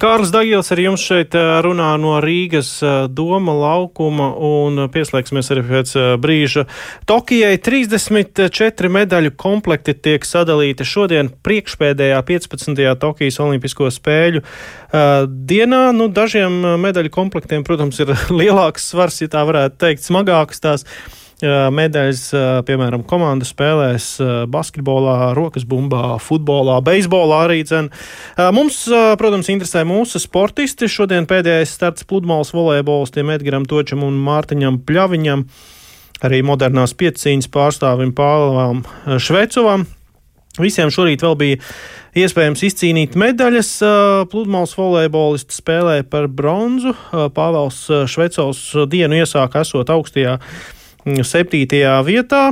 Kārlis Dagils ar jums šeit runā no Rīgas doma laukuma un pieslēgsimies arī pēc brīža. Tokijai 34 medaļu komplekti tiek sadalīti šodien priekšpēdējā 15. Tokijas Olimpisko spēļu dienā. Nu, dažiem medaļu komplektiem, protams, ir lielāks svars, ja tā varētu teikt, smagāks tās medaļas, piemēram, komanda spēlēs basketbolā, rokas bumbā, futbolā, beisbolā arī. Dzen. Mums, protams, interesē mūsu sportisti. Šodien pēdējais starts pludmales volejbolistiem Edgaram Točam un Mārtiņam Pļaviņam, arī modernās piecīņas pārstāvim Pālam Švecovam. Visiem šorīt vēl bija iespējams izcīnīt medaļas. Pludmales volejbolisti spēlēja par bronzu. Pāvils Švecovs dienu iesāka esot augstajā septītajā vietā.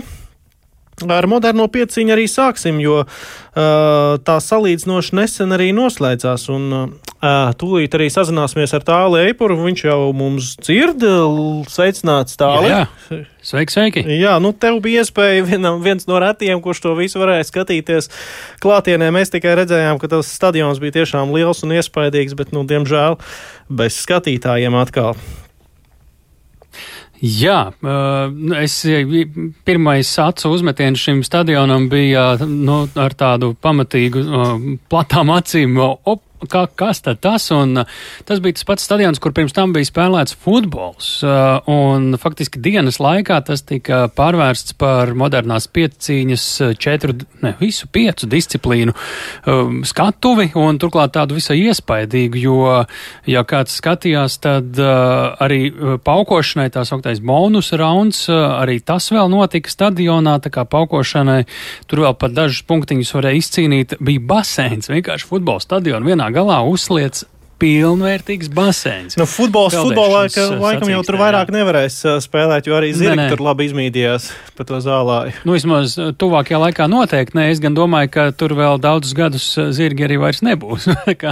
Ar moderno pieciņu arī sāksim, jo uh, tā salīdzinoši nesen arī noslēdzās. Un, uh, tūlīt arī sazināsimies ar Tālu Eipuru. Viņš jau mums dzird. Sveicināts, Tāli. Jā, jā. Sveiki, sveiki. Jā, nu tev bija iespēja vienam, viens no retiem, kurš to visu varēja skatīties klātienē. Mēs tikai redzējām, ka tas stadions bija tiešām liels un iespaidīgs, bet, nu, diemžēl, bez skatītājiem atkal. Jā, es pirmais acu uzmetiens šim stadionam bija nu, ar tādu pamatīgu, platām acīm. Op, kā, kas tad tas? Un, tas bija tas pats stadions, kur pirms tam bija spēlēts futbols. Un faktiski dienas laikā tas tika pārvērsts par modernās piecīņas četru, ne, visu piecu disciplīnu um, skatuvi un turklāt tādu visai iespaidīgu, jo, ja kāds skatījās, tad uh, arī paukošanai tā sauktais bonus rauns, uh, arī tas vēl notika stadionā, tā kā paukošanai tur vēl pat dažus punktiņus varēja izcīnīt. Bija baseins, vienkārši futbola stadionu vienā galā uzliec pilnvērtīgs baseins. Nu, futbols, futbolā, ka laikam jau tur vairāk jā. nevarēs spēlēt, jo arī zirgi tur labi izmīdījās pa to zālāju. Nu, vismaz tuvākajā laikā noteikti nē. Es gan domāju, ka tur vēl daudzus gadus zirgi arī vairs nebūs.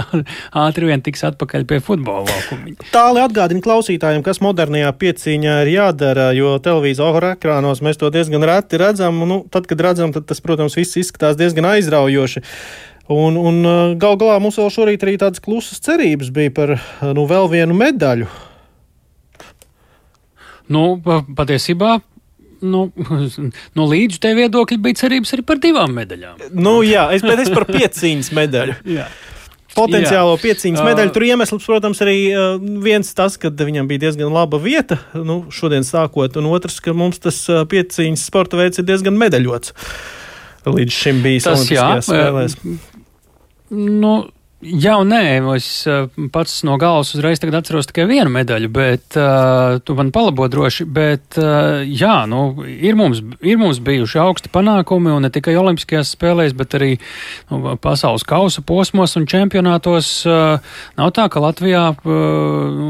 ātri vien tiks atpakaļ pie futbola laukuma. Tāli atgādina klausītājiem, kas modernajā piecīņā ir jādara, jo televīzora ekrānos mēs to diezgan reti redzam. Nu, tad, kad redzam, tad tas, protams, viss izskatās diezgan aizraujoši. Un, un uh, gal galā mums vēl šorīt arī tādas klusas cerības bija par uh, nu, vēl vienu medaļu. Nu, patiesībā nu, no līdz te viedokļi bija cerības arī par divām medaļām. Nu, jā, es, es par pieciņas medaļu. Potenciālo pieciņas medaļu. Tur iemesls, protams, arī uh, viens tas, ka viņam bija diezgan laba vieta, nu, šodien sākot, un otrs, ka mums tas pieciņas sporta veids ir diezgan medaļots. Līdz šim bija tas, jā, spēlēs. Nu, Jā, un nē, es uh, pats no galvas uzreiz atceros tikai vienu medaļu, bet uh, tu man palabo droši. Bet, uh, jā, nu, ir mums, ir mums bijuši augsti panākumi, un ne tikai Olimpiskajās spēlēs, bet arī nu, pasaules kausa posmos un čempionātos. Uh, nav tā, ka Latvijā uh,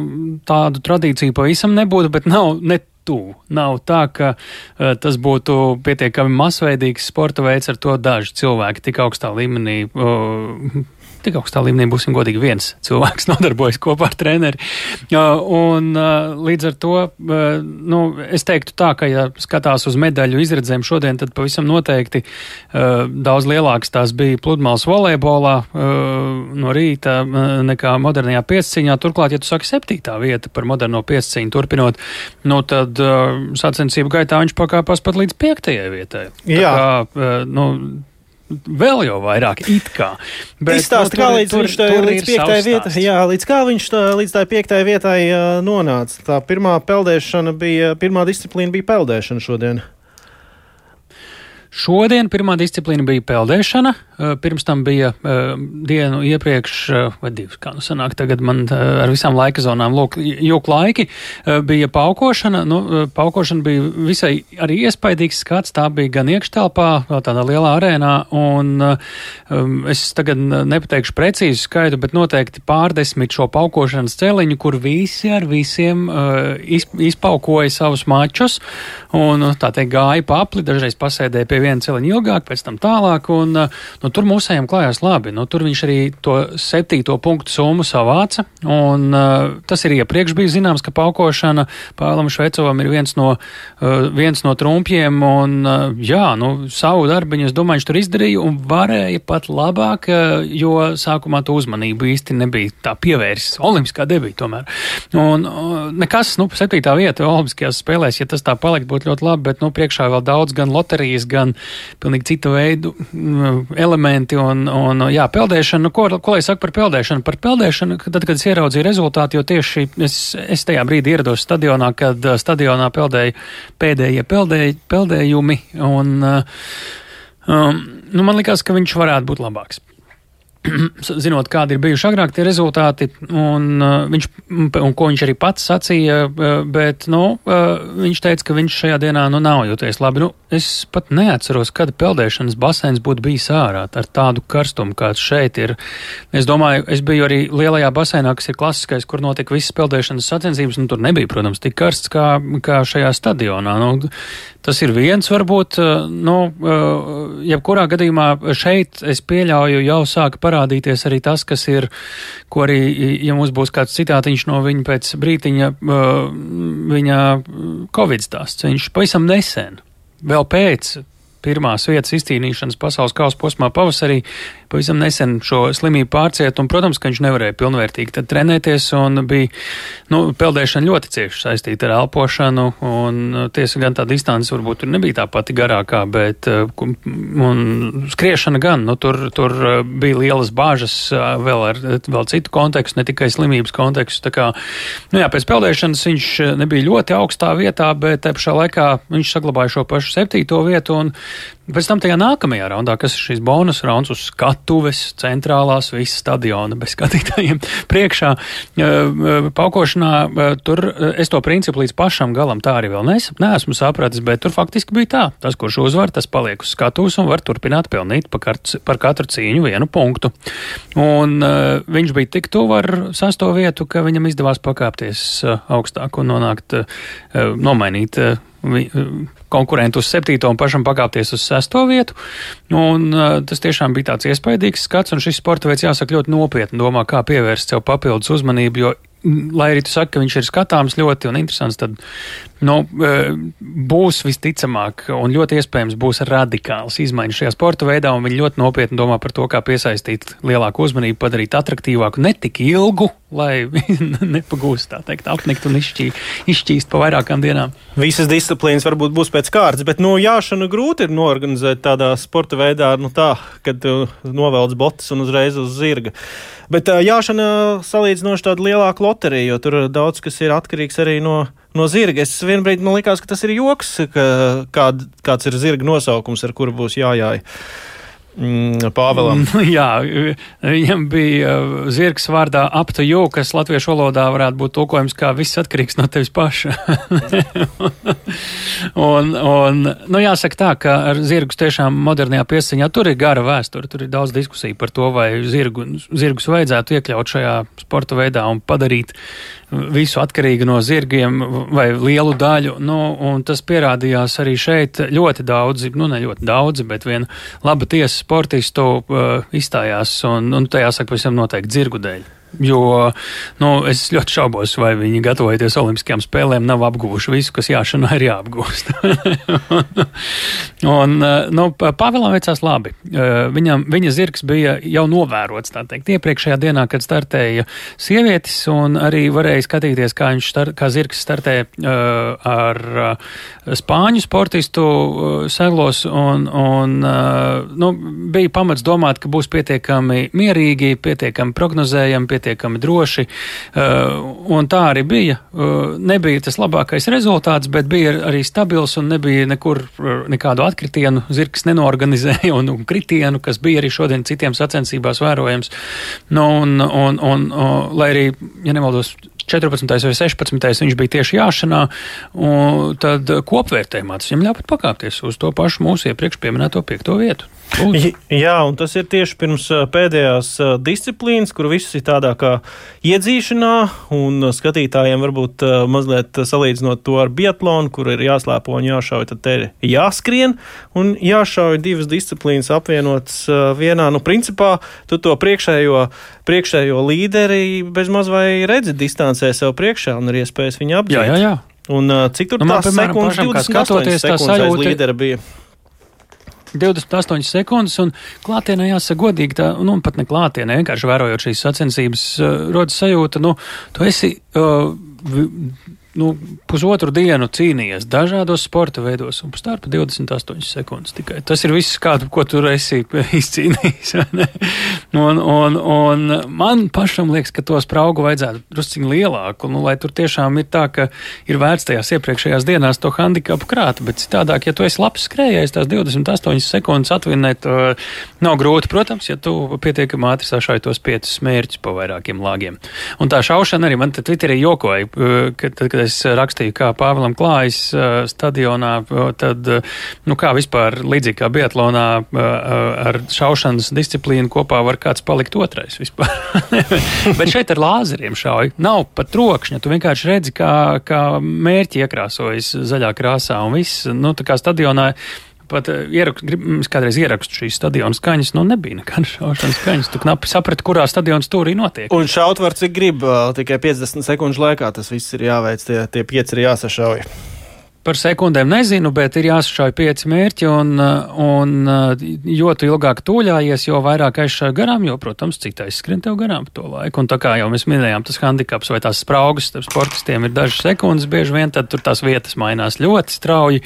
tādu tradīciju pavisam nebūtu, bet nav ne tuvu. Nav tā, ka uh, tas būtu pietiekami masveidīgs sporta veids, ar to daži cilvēki tik augstā līmenī uh, tik augstā līmenī, būsim godīgi, viens cilvēks nodarbojas kopā ar treneri. Un līdz ar to, nu, es teiktu tā, ka, ja skatās uz medaļu izredzēm šodien, tad pavisam noteikti daudz lielāks tās bija pludmales volejbolā no rīta nekā modernajā piesciņā. Turklāt, ja tu saki septītā vieta par moderno piesciņu turpinot, nu, tad sacensību gaitā viņš pakāpās pat līdz piektajai vietai. Jā. Tā kā, nu, vēl jau vairāk it kā. Bet, Izstāst, nu, kā līdz, tur, tā, tur līdz piektai vietai, jā, līdz kā viņš tā, līdz tā piektai vietai uh, nonāca. Tā pirmā peldēšana bija, pirmā disciplīna bija peldēšana šodien. Šodien pirmā disciplīna bija peldēšana, pirms tam bija dienu iepriekš, vai divas, kā nu sanāk, tagad man ar visām laika zonām. Jūk laiki, bija paukošana, nu, paukošana bija visai arī iespaidīgs skats, tā bija gan iekštelpā, tādā lielā arēnā, un um, es tagad nepateikšu precīzu skaitu, bet noteikti pārdesmit šo paukošanas celiņu, kur visi ar visiem izpaukoja savus mačus, un tā teikt gāja papli, dažreiz pasēdēja pie vienu celiņu ilgāk, pēc tam tālāk, un nu, tur mūsējiem klājās labi. Nu, tur viņš arī to septīto punktu summu savāca, un uh, tas ir iepriekš bija zināms, ka paukošana Pālam Šveicovam ir viens no, uh, viens no trumpiem, un uh, jā, nu, savu darbiņu, es domāju, viņš tur izdarīja, un varēja pat labāk, uh, jo sākumā to uzmanību īsti nebija tā pievērsis. Olimpiskā debija tomēr. Un uh, nekas, nu, septītā vieta Olimpiskajās spēlēs, ja tas tā palikt, būtu ļoti labi, bet, nu, priekšā vēl daudz gan loterijas, gan pilnīgi citu veidu mm, elementi un, un jā, peldēšana. Nu, ko, ko lai saka par peldēšanu? Par peldēšanu, tad, kad es ieraudzīju rezultātu, jo tieši es, es tajā brīdī ierados stadionā, kad uh, stadionā peldēja pēdējie peldēj, peldējumi, un uh, um, nu, man likās, ka viņš varētu būt labāks. zinot, kādi ir bijuši agrāk tie rezultāti, un, uh, viņš, un ko viņš arī pats sacīja, uh, bet, nu, uh, viņš teica, ka viņš šajā dienā, nu, nav jūties labi. Nu, es pat neatceros, kad peldēšanas basēns būtu bijis ārā ar tādu karstumu, kāds šeit ir. Es domāju, es biju arī lielajā basēnā, kas ir klasiskais, kur notika visas peldēšanas sacensības, un tur nebija, protams, tik karsts kā, kā šajā stadionā. Nu, tas ir viens, varbūt, nu, jebkurā gadījumā šeit es pieļauju jau sāka parādīt parādīties arī tas, kas ir, ko arī, ja mums būs kāds citātiņš no viņa pēc brītiņa, viņa Covid stāsts, viņš pavisam nesen, vēl pēc pirmās vietas izcīnīšanas pasaules kausa posmā pavasarī. Pavisam nesen šo slimību pārciet, un, protams, ka viņš nevarēja pilnvērtīgi trenēties, un bija, nu, peldēšana ļoti cieši saistīta ar elpošanu, un tiesa gan tā distance varbūt tur nebija tā pati garākā, bet, un skriešana gan, nu, tur, tur bija lielas bāžas vēl ar vēl citu kontekstu, ne tikai slimības kontekstu, tā kā, nu jā, pēc peldēšanas viņš nebija ļoti augstā vietā, bet te pašā laikā viņš saglabāja šo pašu septīto vietu, un Pēc tam tajā nākamajā raundā, kas ir šīs bonus rauns uz skatuves, centrālās, visas stadiona bez skatītājiem priekšā, paukošanā, tur es to principu līdz pašam galam tā arī vēl nes, neesmu sapratis, bet tur faktiski bija tā. Tas, kurš uzvar, tas paliek uz skatuves un var turpināt pelnīt par, katru cīņu vienu punktu. Un viņš bija tik tuvu ar sasto vietu, ka viņam izdevās pakāpties augstāk un nonākt, nomainīt konkurentu uz septīto un pašam pakāpties uz sesto vietu. Un, uh, tas tiešām bija tāds iespaidīgs skats, un šis sporta veids jāsaka ļoti nopietni domā, kā pievērst sev papildus uzmanību, jo lai arī tu saki, ka viņš ir skatāms ļoti un interesants, tad nu, būs visticamāk un ļoti iespējams būs radikāls izmaiņas šajā sporta veidā, un viņi ļoti nopietni domā par to, kā piesaistīt lielāku uzmanību, padarīt attraktīvāku, ne tik ilgu, lai nepagūst, tā teikt, apnikt un izšķī, izšķīst pa vairākām dienām. Visas disciplīnas varbūt būs pēc kārtas, bet, nu, jāšana grūti ir norganizēt tādā sporta veidā, nu tā, kad novelc botas un uzreiz uz zirga. Bet jāšana salīdzinoši tāda lielāka loterija, jo tur daudz kas ir atkarīgs arī no, no zirga. Es vienbrīd man likās, ka tas ir joks, ka kād, kāds ir zirga nosaukums, ar kuru būs jājāja. Mm, Pāvēlam. Jā, viņam bija uh, zirgs vārdā aptu, kas latviešu valodā varētu būt tulkojums kā viss atkarīgs no tevis paša. un, un, nu, jāsaka tā, ka ar zirgus tiešām modernajā piesaņā tur ir gara vēsture, tur ir daudz diskusiju par to, vai zirgu, zirgus vajadzētu iekļaut šajā sporta veidā un padarīt visu atkarīgu no zirgiem vai lielu daļu. Nu, tas pierādījās arī šeit. Ļoti daudzi, nu ne ļoti daudzi, bet viena laba tiesa sportistu uh, izstājās un, un tajā saka, pavisam noteikti zirgu dēļ. Jo nu, es ļoti šaubos, vai viņi gatavojoties Olimpiskajām spēlēm nav apguvuši visu, kas jāšanā ir jāapgūst. un, eh, nu, Pāvēlam veicās labi. Eh, viņam, viņa zirgs bija jau novērots, teikt, iepriekšējā dienā, kad startēja sievietes, un arī varēja skatīties, kā star, kā zirgs startē uh, ar uh, spāņu sportistu seglos, un, un nu, bija pamats domāt, ka būs pietiekami mierīgi, pietiekami prognozējami, pietiekami pietiekami droši. Uh, un tā arī bija. Uh, nebija tas labākais rezultāts, bet bija arī stabils un nebija nekur uh, nekādu atkritienu. Zirgs nenorganizēja un, un kritienu, kas bija arī šodien citiem sacensībās vērojams. Nu, un, un, un, un, lai arī, ja nemaldos, 14. vai 16. viņš bija tieši jāšanā, tad kopvērtējumā tas viņam ļāva pat pakāpties uz to pašu mūsu iepriekš pieminēto piekto vietu. Būs. Jā, un tas ir tieši pirms pēdējās disciplīnas, kur viss ir tādā kā iedzīšanā, un skatītājiem varbūt mazliet salīdzinot to ar biatlonu, kur ir jāslēpo un jāšauj, tad te ir jāskrien un jāšauj divas disciplīnas apvienotas vienā. Nu, principā, tu to priekšējo, priekšējo līderi bezmaz vai redzi distancē sev priekšā un ir iespējas viņu apdzīt. Jā, jā, jā. Un cik tur nu, tās sekundes, 28 sekundes aiz līdera bija? 28 sekundes, un klātienē jāsaka godīgi, tā, nu, pat ne klātienē, vienkārši vērojot šīs sacensības, uh, rodas sajūta, nu, tu esi. Uh, nu, pusotru dienu cīnījies dažādos sporta veidos, un starp 28 sekundes tikai. Tas ir viss, kādu, ko tur esi izcīnījis. un, un, un man pašam liekas, ka to spraugu vajadzētu drusciņ lielāku, nu, lai tur tiešām ir tā, ka ir vērts tajās iepriekšējās dienās to handikapu krāt, bet citādāk, ja tu esi labs skrējējs, tās 28 sekundes atvinēt nav grūti, protams, ja tu pietiekami ātri sašai tos piecus mērķus pa vairākiem lāgiem. Un tā šaušana arī man te Twitterī jokoja, ka, kad, kad es rakstīju, kā Pāvēlam klājas stadionā, tad, nu, kā vispār līdzīgi kā Biatlonā ar šaušanas disciplīnu kopā var kāds palikt otrais vispār. Bet šeit ar lāzeriem šauj. Nav pat trokšņa. Tu vienkārši redzi, kā, kā mērķi iekrāsojas zaļā krāsā un viss, nu, tā kā stadionā pat ierakstu, es kādreiz ierakstu šīs stadiona skaņas, nu nebija nekādas šaušanas skaņas. Tu knapi saprati, kurā stadionā stūrī notiek. Un šaut var cik grib, tikai 50 sekundžu laikā tas viss ir jāveic, tie, tie pieci ir jāsašauj. Par sekundēm nezinu, bet ir jāsašauj pieci mērķi, un, un jo tu ilgāk tūļājies, jo vairāk aizšauj garām, jo, protams, cik tā izskrien tev garām to laiku. Un tā kā jau mēs minējām, tas handikaps vai tās spraugas starp sportistiem ir dažas sekundes, bieži vien tad tur tās vietas mainās ļoti strauji.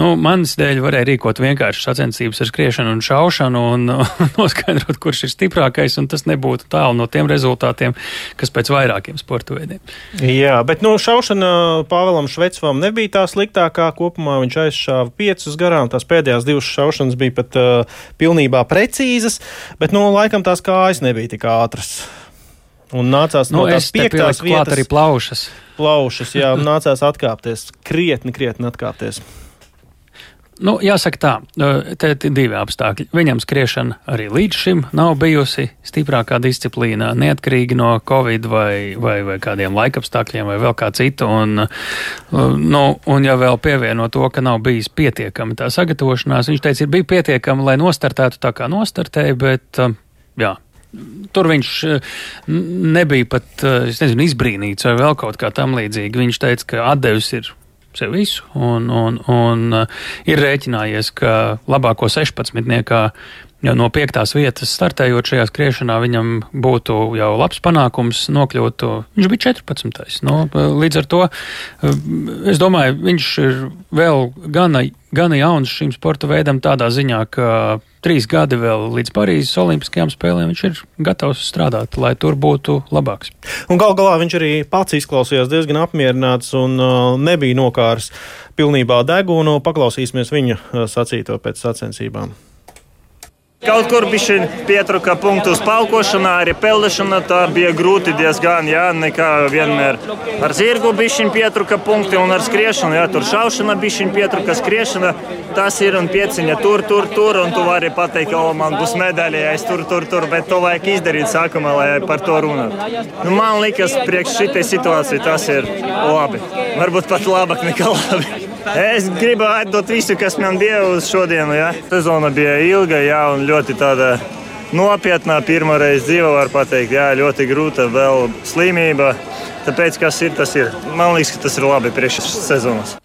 Nu, manis dēļ varēja rīkot vienkārši sacensības ar skriešanu un šaušanu un noskaidrot, kurš ir stiprākais, un tas nebūtu tālu no tiem rezultātiem, kas pēc vairākiem sporta veidiem. Jā, bet no nu, šaušana Pāvēlam Švecvam nebija tā slikta sliktākā. Kopumā viņš aizšāva piecus garām. Tās pēdējās divas šaušanas bija pat uh, pilnībā precīzas, bet, nu, laikam tās kājas nebija tik ātras. Un nācās nu, no tās piektās vietas. arī plaušas. Plaušas, jā, nācās atkāpties, krietni, krietni atkāpties. Nu, jāsaka tā, te ir divi apstākļi. Viņam skriešana arī līdz šim nav bijusi stiprākā disciplīna, neatkarīgi no Covid vai, vai, vai kādiem laikapstākļiem vai vēl kā citu. Un, nu, un ja vēl pievieno to, ka nav bijis pietiekami tā sagatavošanās, viņš teica, ir bija pietiekami, lai nostartētu tā kā nostartēja, bet jā. Tur viņš nebija pat, nezinu, izbrīnīts vai vēl kaut kā tam līdzīgi. Viņš teica, ka atdevis ir sev visu, un, un, un uh, ir rēķinājies, ka labāko 16. Ja no piektās vietas startējot šajā skriešanā, viņam būtu jau labs panākums nokļūt. Viņš bija 14. Nu, līdz ar to es domāju, viņš ir vēl gana, gana jauns šim sporta veidam tādā ziņā, ka trīs gadi vēl līdz Parīzes Olimpiskajām spēlēm viņš ir gatavs strādāt, lai tur būtu labāks. Un gal galā viņš arī pats izklausījās diezgan apmierināts un uh, nebija nokārs pilnībā degunu. Paklausīsimies viņa sacīto pēc sacensībām. Kaut kur bija pietrūka punktu uz paukošanā, arī peldēšanā tā bija grūti diezgan. Jā, nekā vienmēr ar zirgu bija pietrūka punkti un ar skriešanu. Jā, tur šaušana bija pietrūka skriešana. Tas ir un pieciņa tur, tur, tur. Un tu vari pateikt, ka man būs medaļa, ja es tur, tur, tur. Bet to vajag izdarīt sākumā, lai par to runātu. Nu, man liekas, priekš šitai situācijai tas ir labi. Varbūt pat labāk nekā labi. Es gribu atdot visu, kas man bija uz šodienu. Ja. Sezona bija ilga jā, un ļoti tāda nopietna. Pirmā reize dzīvo, var teikt, jā, ļoti grūta, vēl slimība. Tāpēc, kas ir, tas ir. Man liekas, ka tas ir labi priekš sezonas.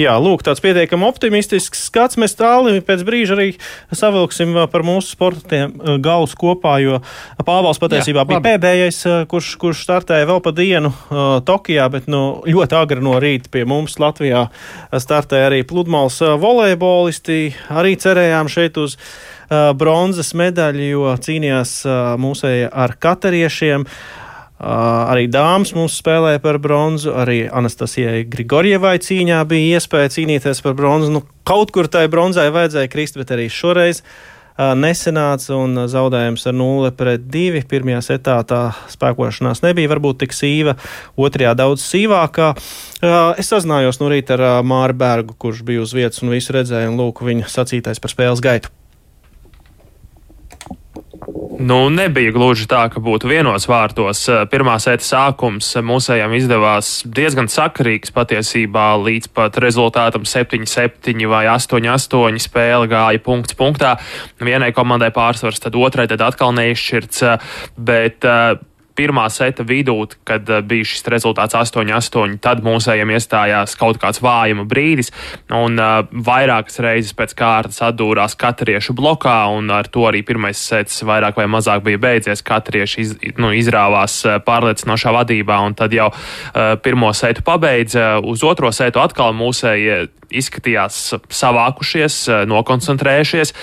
Jā, lūk, tāds pietiekami optimistisks skats. Mēs tālāk pēc brīža arī savilksim par mūsu sportiem galus kopā, jo Pāvils patiesībā Jā, bija labi. pēdējais, kurš, kurš startēja vēl pa dienu uh, Tokijā, bet nu, ļoti agri no rīta pie mums Latvijā startēja arī pludmales volejbolisti. Arī cerējām šeit uz uh, bronzas medaļu, jo cīnījās uh, mūsēji ar katariešiem. Uh, Uh, arī dāmas mums spēlēja par bronzu, arī Anastasijai Grigorjevai cīņā bija iespēja cīnīties par bronzu. Nu, kaut kur tai bronzai vajadzēja krist, bet arī šoreiz nesenāca un zaudējums ar 0 pret 2. Pirmajā setā tā spēkošanās nebija varbūt tik sīva, otrajā daudz sīvākā. Es sazinājos no rīta ar Māru Bergu, kurš bija uz vietas un visu redzēja, un lūk, viņa sacītais par spēles gaitu. Nu, nebija gluži tā, ka būtu vienos vārtos. Pirmā sēta sākums mūsējām izdevās diezgan sakarīgs patiesībā līdz pat rezultātam 7-7 vai 8-8 spēle gāja punkts punktā. Vienai komandai pārsvars, tad otrai tad atkal neizšķirts, bet pirmā seta vidū, kad eh, bija šis rezultāts 8-8, tad mūsējiem iestājās kaut kāds vājuma brīdis, un uh, vairākas reizes pēc kārtas atdūrās katriešu blokā, un ar to arī pirmais sets vairāk vai mazāk bija beidzies. Katrieši iz, nu, izrāvās eh, pārliecinošā vadībā, un tad jau uh, pirmo setu pabeidza. Uz otro setu atkal mūsēji izskatījās savākušies, nokoncentrējušies,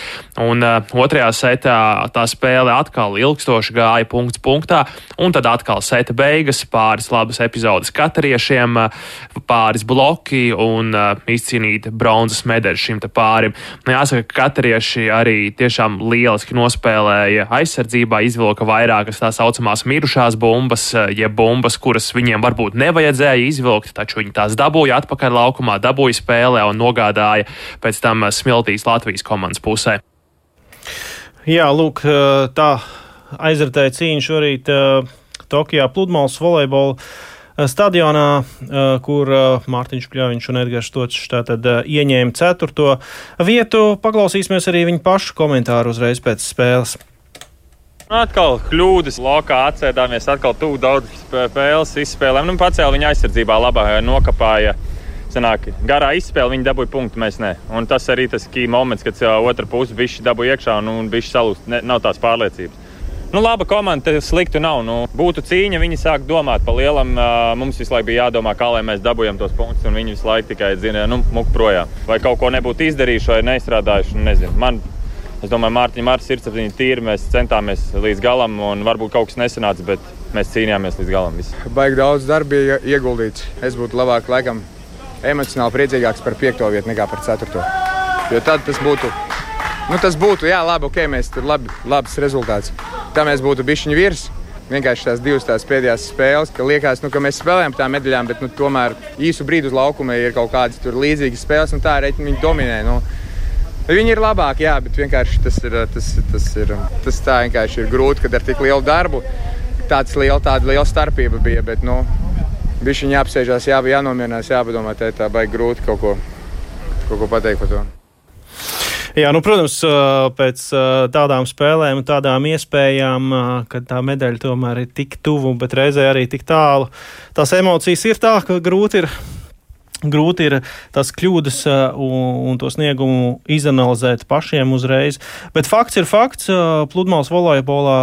un uh, otrajā setā tā spēle atkal ilgstoši gāja punkts punktā, un tad atkal seta beigas, pāris labas epizodes katariešiem, pāris bloki un uh, izcīnīt bronzas medaļu šim pārim. Nu, jāsaka, ka katarieši arī tiešām lieliski nospēlēja aizsardzībā, izvilka vairākas tā saucamās mirušās bumbas, jeb bumbas, kuras viņiem varbūt nevajadzēja izvilkt, taču viņi tās dabūja atpakaļ laukumā, dabūja spēlē un nogādāja pēc tam smiltīs Latvijas komandas pusē. Jā, lūk, tā aizritēja cīņa šorīt Tokijā pludmales volejbola stadionā, kur Mārtiņš Kļaviņš un Edgars Točs tātad ieņēma ceturto vietu. Paklausīsimies arī viņu pašu komentāru uzreiz pēc spēles. Atkal kļūdas, lokā atcēdāmies, atkal tuvu daudz spēles izspēlēm. Nu, pacēla viņa aizsardzībā labā, nokapāja. Sanāk, garā izspēle viņa dabūja punktu, mēs ne. Un tas arī tas key moments, kad otra puse bija dabūja iekšā un, un bija salūst. Ne, nav tās pārliecības. Nu, laba komanda, sliktu nav. Nu, būtu cīņa, viņi sāk domāt par lielam. Mums visu laiku bija jādomā, kā lai mēs dabūjam tos punktus, un viņi visu laiku tikai zina, nu, muku projām. Vai kaut ko nebūtu izdarījuši vai neizstrādājuši, nezinu. Man, es domāju, Mārtiņa Mārcis sirdsapziņa tīra, mēs centāmies līdz galam, un varbūt kaut kas nesanāca, bet mēs cīnījāmies līdz galam. Visu. Baigi daudz darba bija ieguldīts. Es būtu labāk, laikam, emocionāli priecīgāks par piekto vietu nekā par ceturto. Jo tad tas būtu, nu, tas būtu, jā, labi, ok, mēs tur labi, labs rezultāts tā mēs būtu bišķiņi virs. Vienkārši tās divas tās pēdējās spēles, ka liekas, nu, ka mēs spēlējam tām medaļām, bet nu, tomēr īsu brīdi uz laukuma ir kaut kādas līdzīgas spēles, un tā arī viņi dominē. Nu, Viņi ir labāki, jā, bet vienkārši tas ir, tas, tas ir, tas tā vienkārši ir grūti, kad ar tik lielu darbu tāds liela, tāda liela starpība bija. Bet, nu, bija viņa jāapsēžās, jā, jānomierinās, jāpadomā, tā ir tā baigi grūti kaut ko, kaut ko pateikt par to. Jā, nu, protams, pēc tādām spēlēm, tādām iespējām, kad tā medaļa tomēr ir tik tuvu, bet reizē arī tik tālu, tās emocijas ir tā, ka grūti ir. Grūti ir tās kļūdas un, un to sniegumu izanalizēt pašiem uzreiz. Bet fakts ir fakts. Pludmales volejbolā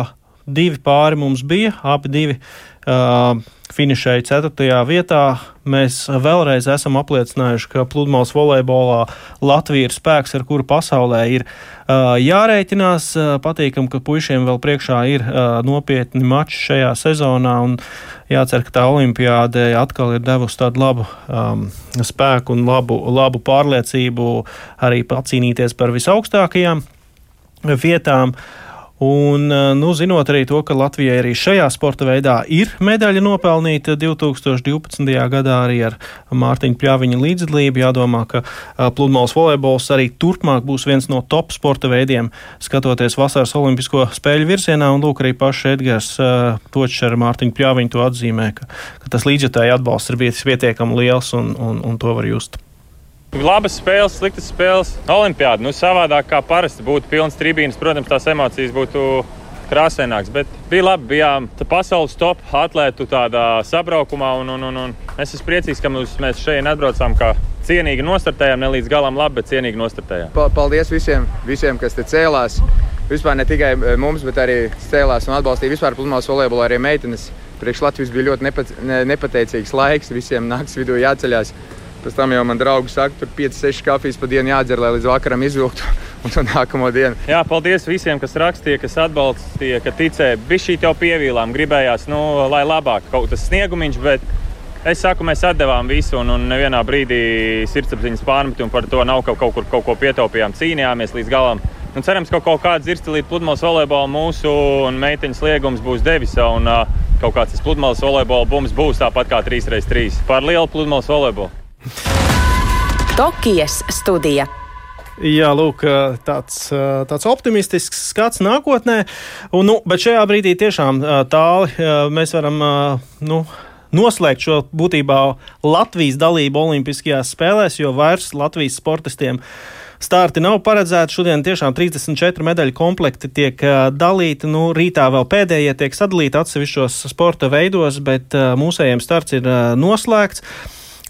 divi pāri mums bija, abi divi uh, finišēja 4. vietā. Mēs vēlreiz esam apliecinājuši, ka pludmales volejbolā Latvija ir spēks, ar kuru pasaulē ir uh, jārēķinās. Uh, patīkam, ka puišiem vēl priekšā ir uh, nopietni mači šajā sezonā. Jācer, ka tā olimpiāde atkal ir devusi tādu labu um, spēku un labu, labu pārliecību arī pacīnīties par visaugstākajām vietām. Uh, Un, eh, nu, zinot arī to, ka Latvijai arī šajā sporta veidā ir medaļa nopelnīta 2012. gadā arī ar Mārtiņu Pļaviņu līdzdalību, jādomā, ka eh, pludmales volejbols arī turpmāk būs viens no top sporta veidiem, skatoties vasaras olimpisko spēļu virzienā. Un lūk, arī pašs Edgars uh, Točs ar Mārtiņu Pļaviņu to atzīmē, ka, ka tas līdzjutēji atbalsts ir bijis pietiekami liels un, un, un to var just. Labas spēles, sliktas spēles. Olimpiāda. Nu, savādāk kā parasti būtu pilns tribīnas. Protams, tās emocijas būtu krāsaināks. Bet bija labi, bijām pasaules top atlētu tādā sabraukumā. Un, un, un, un es esmu priecīgs, ka mums, mēs šeit atbraucām. Cienīgi nostartējām, ne līdz galam labi, bet cienīgi nostartējām. Paldies visiem, visiem kas te cēlās. Vispār ne tikai eh, mums, bet arī cēlās un atbalstīja vispār pludmales volejbolu arī meitenes. Priekš Latvijas bija ļoti nepat, ne, nepateicīgs laiks, visiem naktas vidū jāceļās. Pēc tam jau man draugi saka, tur 5-6 kafijas pa dienu jādzer, lai līdz vakaram izvilktu un to nākamo dienu. Jā, paldies visiem, kas rakstīja, kas atbalstīja, ka ticēja. Bija šī jau pievīlām, gribējās, nu, lai labāk kaut tas sniegumiņš, bet es saku, mēs atdevām visu un, un nevienā brīdī sirdsapziņas pārmetumu par to nav kaut, kaut kur kaut ko pietaupījām, cīnījāmies līdz galam. Un cerams, ka kaut kāda dzirstelīta pludmales volejbola mūsu un meiteņas liegums būs devis. Un uh, kaut kāds pludmales volejbola bums būs tāpat kā 3x3 par lielu pludmales volejbolu. Tokijas studija. Jā, lūk, tāds, tāds optimistisks skats nākotnē. Un, nu, bet šajā brīdī tiešām tāli mēs varam nu, noslēgt šo būtībā Latvijas dalību Olimpiskajās spēlēs, jo vairs Latvijas sportistiem starti nav paredzēti. Šodien tiešām 34 medaļu komplekti tiek dalīti. Nu, rītā vēl pēdējie tiek sadalīti atsevišķos sporta veidos, bet mūsējiem starts ir noslēgts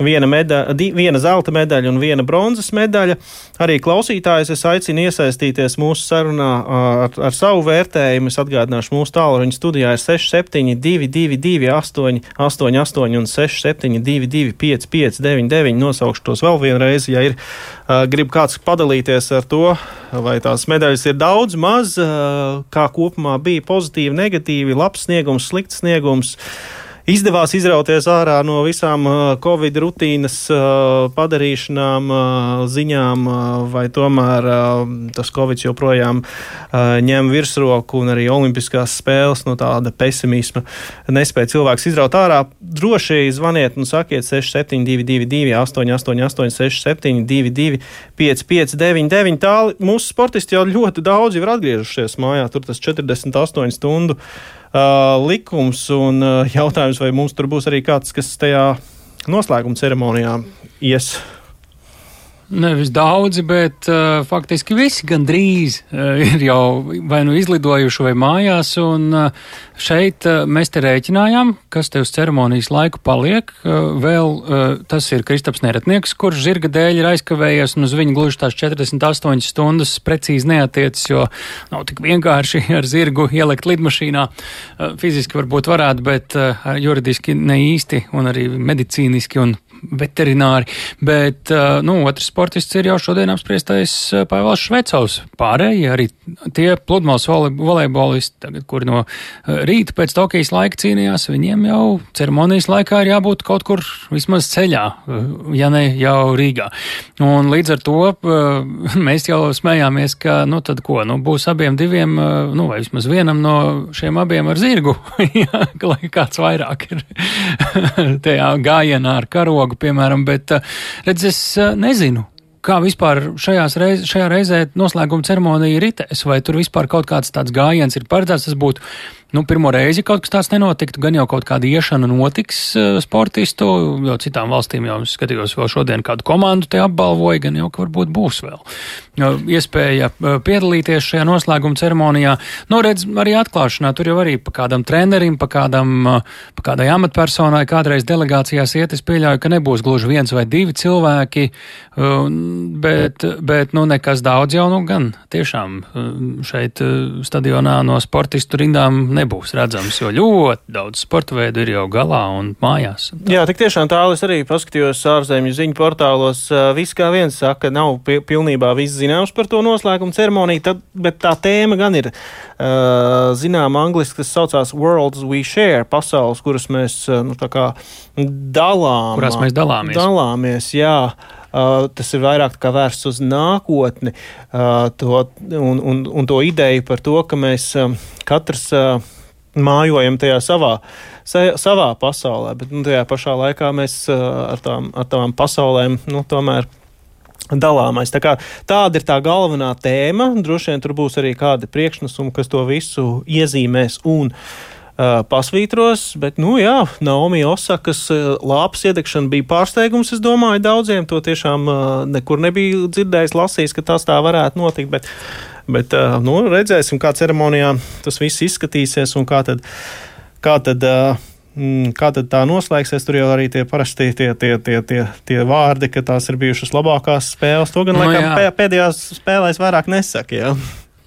viena, medaļa, di, viena zelta medaļa un viena bronzas medaļa. Arī klausītājus es aicinu iesaistīties mūsu sarunā ar, ar savu vērtējumu. Es atgādināšu, mūsu tālruņa studijā ir 6722, 888 un 672, 559, nosaukšu tos vēl vienreiz, ja ir grib kāds padalīties ar to, vai tās medaļas ir daudz, maz, kā kopumā bija pozitīvi, negatīvi, labs sniegums, slikts sniegums izdevās izrauties ārā no visām uh, Covid rutīnas uh, padarīšanām, uh, ziņām, vai tomēr tas Covid joprojām ņem virsroku un arī Olimpiskās spēles no tāda pesimisma nespēja cilvēks izraut ārā. Droši zvaniet un sakiet 6722, 888, 672, 559, tālāk. Mūsu sportisti jau ļoti daudz ir atgriežušies mājā, tur tas 48 stundu likums. Un uh, jautājums, vai mums tur būs arī kāds, kas tajā noslēguma ceremonijā ies. Nevis daudzi, bet uh, faktiski visi gandrīz uh, ir jau vai nu izlidojuši vai mājās. Un uh, šeit uh, mēs te rēķinājām, kas te uz ceremonijas laiku paliek. Uh, vēl uh, tas ir Kristaps Neretnieks, kurš zirga dēļ ir aizkavējies, un uz viņu gluži tās 48 stundas precīzi neatiecas, jo nav tik vienkārši ar zirgu ielikt lidmašīnā. Uh, fiziski varbūt varētu, bet uh, juridiski ne īsti, un arī medicīniski un veterināri, bet, nu, otrs sportists ir jau šodien apspriestais Pāvils Švecovs. Pārējie arī tie pludmales volejbolisti, tagad, kuri no rīta pēc Tokijas laika cīnījās, viņiem jau ceremonijas laikā ir jābūt kaut kur vismaz ceļā, ja ne jau Rīgā. Un līdz ar to mēs jau smējāmies, ka, nu, tad ko, nu, būs abiem diviem, nu, vai vismaz vienam no šiem abiem ar zirgu, lai kāds vairāk ir tajā gājienā ar karogu dialogu, piemēram, bet eh, redz, es eh, nezinu, kā vispār reiz, šajā reizē noslēguma ceremonija ritēs, vai tur vispār kaut kāds tāds gājiens ir paredzēts, tas būtu Nu, pirmo reizi kaut kas tāds nenotiktu, gan jau kaut kāda iešana notiks uh, sportistu, jo citām valstīm jau skatījos vēl šodien kādu komandu te apbalvoja, gan jau, ka varbūt būs vēl iespēja uh, piedalīties šajā noslēguma ceremonijā. Nu, redz, arī atklāšanā tur jau arī pa kādam trenerim, pa kādam, uh, pa kādai amatpersonai kādreiz delegācijās iet, es pieļauju, ka nebūs gluži viens vai divi cilvēki, uh, bet, bet, nu, nekas daudz jau, nu, gan tiešām uh, šeit uh, stadionā no sportistu rindām ne nebūs redzams, jo ļoti daudz sporta veidu ir jau galā un mājās. Un Jā, tik tiešām tālu es arī paskatījos ārzemju ziņu portālos. Viss kā viens saka, nav pilnībā viss zināms par to noslēgumu ceremoniju, tad, bet tā tēma gan ir uh, zināma angliski, kas saucās Worlds We Share, pasaules, kuras mēs nu, dalām. Kurās mēs dalāmies. Dalāmies, jā. Uh, tas ir vairāk vērsts uz nākotni uh, to, un, un, un to ideju par to, ka mēs uh, katrs mājojam tajā savā, savā pasaulē, bet nu, tajā pašā laikā mēs ar, tām, ar tām pasaulēm nu, tomēr dalāmais. Tā kā, tāda ir tā galvenā tēma. Droši vien tur būs arī kādi priekšnesumi, kas to visu iezīmēs un uh, pasvītros, bet, nu jā, Naomi Osakas lāpas iedegšana bija pārsteigums, es domāju, daudziem to tiešām nekur nebija dzirdējis, lasījis, ka tas tā varētu notikt, bet, bet nu, redzēsim, kā ceremonijā tas viss izskatīsies un kā tad, kā tad mm, Kā tad tā noslēgsies? Tur jau arī tie parasti tie, tie, tie, tie, tie vārdi, ka tās ir bijušas labākās spēles. To gan, no, nu laikam, pēdējās spēlēs vairāk nesaka. Jā.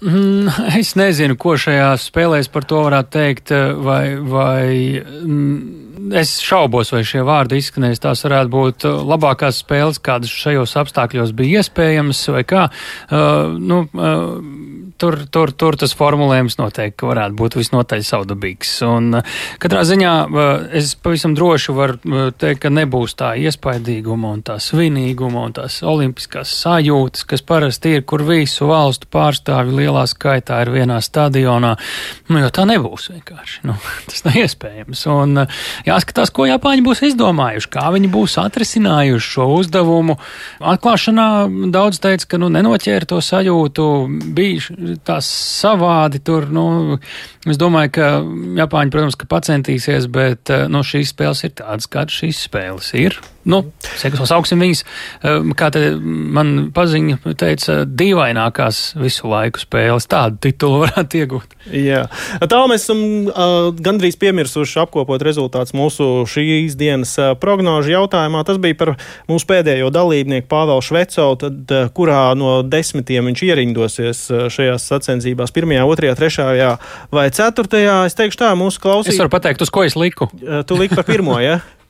Mm, es nezinu, ko šajās spēlēs par to varētu teikt, vai, vai mm, es šaubos, vai šie vārdi izskanēs. Tās varētu būt labākās spēles, kādas šajos apstākļos bija iespējamas, vai kā. Uh, nu, uh, tur, tur, tur tas formulējums noteikti varētu būt visnotaļ savdabīgs. Un katrā ziņā es pavisam droši varu teikt, ka nebūs tā iespaidīguma un tā svinīguma un tās olimpiskās sajūtas, kas parasti ir, kur visu valstu pārstāvju lielā skaitā ir vienā stadionā. Nu, jo tā nebūs vienkārši. Nu, tas nav iespējams. Un jāskatās, ko Japāņi būs izdomājuši, kā viņi būs atrisinājuši šo uzdevumu. Atklāšanā daudz teica, ka nu, nenoķēra to sajūtu, bija tās savādi tur. Nu, es domāju, ka Japāņi, protams, ka pacentīsies, bet nu, šīs spēles ir tādas, kādas šīs spēles ir. Nu, sauksim viņas, kā te man paziņa teica, dīvainākās visu laiku spēles. Tādu titulu varētu iegūt. Jā. Tā mēs esam uh, gandrīz piemirsuši apkopot rezultātus mūsu šīs dienas uh, prognožu jautājumā. Tas bija par mūsu pēdējo dalībnieku Pāvelu Švecovu, tad, uh, kurā no desmitiem viņš ierindosies uh, šajās sacensībās - pirmajā, otrajā, trešajā vai ceturtajā. Es teikšu tā, mūsu klausītājiem. Es varu pateikt, uz ko es liku. Uh, tu liki par pirmo, ja?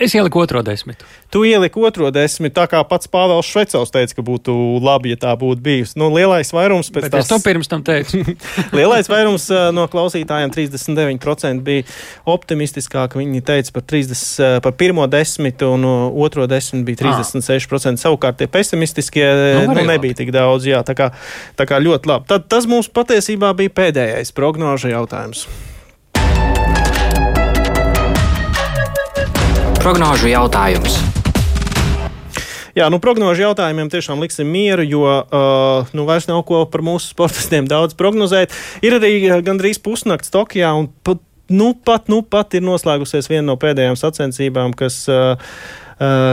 Es ieliku otro desmitu. Tu ieliki otro desmitu, tā kā pats Pāvils Švecovs teica, ka būtu labi, ja tā būtu bijusi. Nu, lielais vairums pēc tam. Es to pirms tam teicu. lielais vairums no klausītājiem, 39%, bija optimistiskāk. Viņi teica par, 30, par pirmo desmitu, un otro desmitu bija 36%. À. Savukārt tie pesimistiskie nu, nu, nebija labi. tik daudz. Jā, tā, kā, tā kā ļoti labi. Tad tas mums patiesībā bija pēdējais prognožu jautājums. Prognožu jautājums. Jā, nu, prognožu jautājumiem tiešām liksim mieru, jo uh, nu, vairs nav ko par mūsu sportistiem daudz prognozēt. Ir arī gandrīz pusnakts Tokijā, un pat, nu, pat, nu, pat ir noslēgusies viena no pēdējām sacensībām, kas. Uh,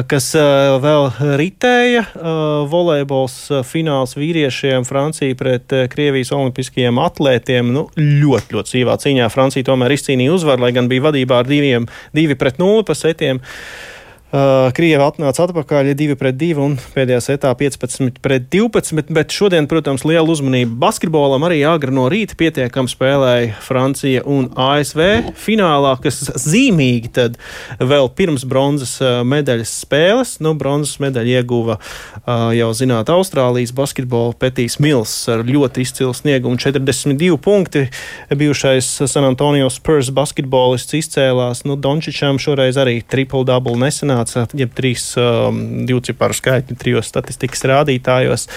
kas eh, vēl ritēja. Eh, volejbols fināls vīriešiem Francija pret Krievijas olimpiskajiem atlētiem. Nu, ļoti, ļoti sīvā cīņā Francija tomēr izcīnīja uzvaru, lai gan bija vadībā ar diviem, divi pret nulli pa setiem. Uh, Krieva atnāca atpakaļ 2 pret 2 un pēdējā setā 15 pret 12, bet šodien, protams, liela uzmanība basketbolam arī agri no rīta pietiekami spēlēja Francija un ASV finālā, kas zīmīgi tad vēl pirms bronzas medaļas spēles. Nu, bronzas medaļu ieguva uh, jau zināt Austrālijas basketbola Petīs Mils ar ļoti izcilu sniegumu 42 punkti. Bijušais San Antonio Spurs basketbolists izcēlās, nu, Dončičam šoreiz arī triple-double nesenā iznāca jeb trīs um, divciparu skaitļi trijos statistikas rādītājos.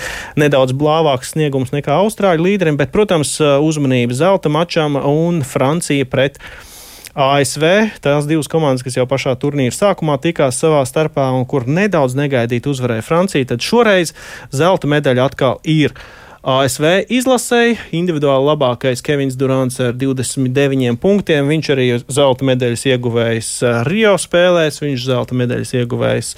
Nedaudz blāvāks sniegums nekā Austrāļu līderim, bet, protams, uh, uzmanība zelta mačam un Francija pret. ASV tās divas komandas, kas jau pašā turnīra sākumā tikās savā starpā un kur nedaudz negaidīti uzvarēja Francija, tad šoreiz zelta medaļa atkal ir ASV izlasēji. Individuāli labākais Kevins Durants ar 29 punktiem. Viņš arī zelta medaļas ieguvējs uh, Rio spēlēs, viņš zelta medaļas ieguvējs.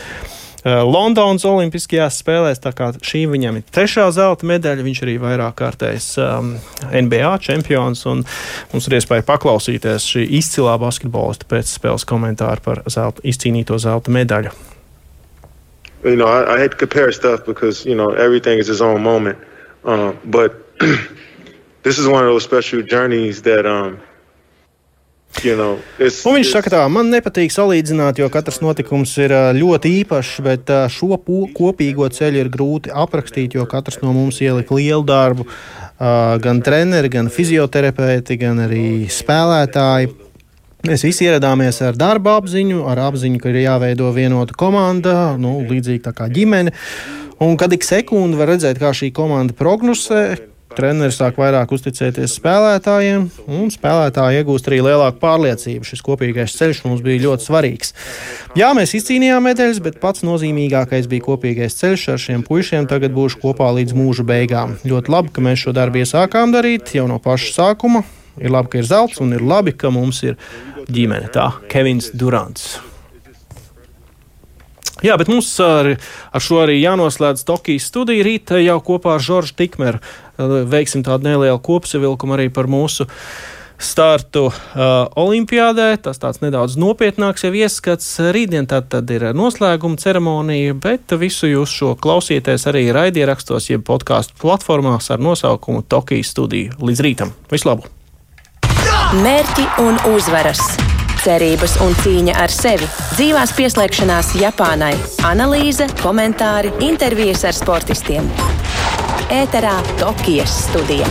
Uh, Londonas Olimpiskajās spēlēs, tā kā šī viņam ir trešā zelta medaļa, viņš arī vairāk kārtējs um, NBA čempions. Mums ir iespēja paklausīties šī izcilā basketbolista pēcspēles komentāru par zelta, izcīnīto zelta medaļu. You know, I, I hate to compare stuff because you know everything is its own moment. Um, but this is one of those special journeys that um, You know, it's, un viņš saka, tā, man nepatīk salīdzināt, jo katrs notikums ir ļoti īpašs, bet šo kopīgo ceļu ir grūti aprakstīt, jo katrs no mums ielika lielu darbu. Gan treneri, gan fizioterapeiti, gan arī spēlētāji. Mēs visi ieradāmies ar darba apziņu, ar apziņu, ka ir jāveido vienota komanda, nu, līdzīgi kā ģimene. Un kad ik sekundi var redzēt, kā šī komanda prognozē, treneris sāk vairāk uzticēties spēlētājiem, un spēlētāji iegūst arī lielāku pārliecību. Šis kopīgais ceļš mums bija ļoti svarīgs. Jā, mēs izcīnījām medaļas, bet pats nozīmīgākais bija kopīgais ceļš ar šiem puišiem. Tagad būšu kopā līdz mūža beigām. Ļoti labi, ka mēs šo darbu iesākām darīt jau no paša sākuma. Ir labi, ka ir zelts, un ir labi, ka mums ir ģimene. Tā Kevins Durants. Jā, bet mums ar, ar šo arī jānoslēdz Tokijas studija. Rīt jau kopā ar Žoržu Tikmeru veiksim tādu nelielu kopsavilkumu arī par mūsu startu uh, Olimpijādē. Tas tāds nedaudz nopietnāks jau ieskats. Rītdien tad, tad ir noslēguma ceremonija, bet visu jūs šo klausieties arī raidierakstos, jeb podkāstu platformās ar nosaukumu Tokijas studija. Līdz rītam! Vislabāk! Mērķi un uzvaras! Cerības un cīņa ar sevi, dzīvās pieslēgšanās Japānai, analīze, komentāri, intervijas ar sportistiem. Ēterā Tokijas studija.